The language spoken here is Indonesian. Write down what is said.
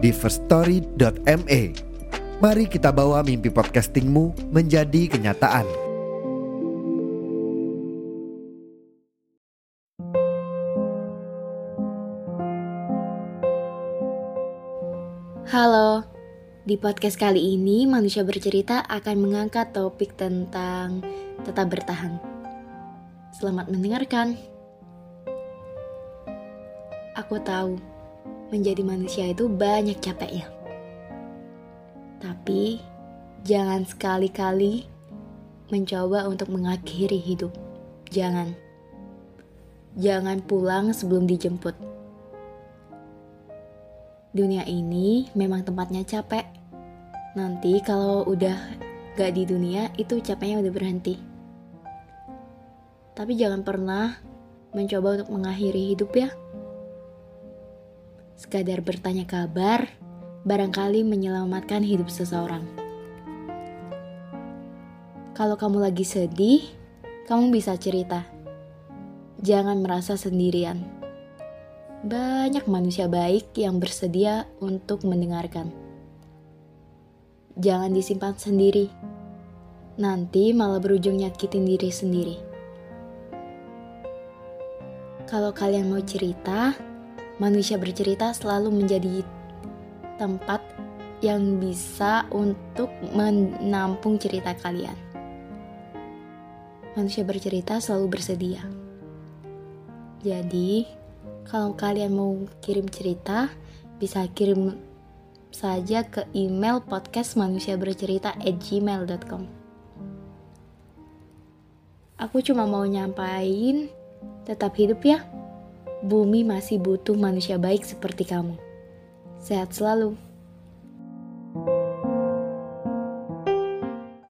di firststory.me. Mari kita bawa mimpi podcastingmu menjadi kenyataan. Halo, di podcast kali ini manusia bercerita akan mengangkat topik tentang tetap bertahan. Selamat mendengarkan. Aku tahu menjadi manusia itu banyak capeknya. Tapi jangan sekali-kali mencoba untuk mengakhiri hidup. Jangan. Jangan pulang sebelum dijemput dunia ini memang tempatnya capek. Nanti kalau udah gak di dunia, itu capeknya udah berhenti. Tapi jangan pernah mencoba untuk mengakhiri hidup ya. Sekadar bertanya kabar, barangkali menyelamatkan hidup seseorang. Kalau kamu lagi sedih, kamu bisa cerita. Jangan merasa sendirian banyak manusia baik yang bersedia untuk mendengarkan. Jangan disimpan sendiri, nanti malah berujung nyakitin diri sendiri. Kalau kalian mau cerita, manusia bercerita selalu menjadi tempat yang bisa untuk menampung cerita kalian. Manusia bercerita selalu bersedia. Jadi, kalau kalian mau kirim cerita, bisa kirim saja ke email podcast manusia bercerita at gmail.com Aku cuma mau nyampain, tetap hidup ya. Bumi masih butuh manusia baik seperti kamu. Sehat selalu.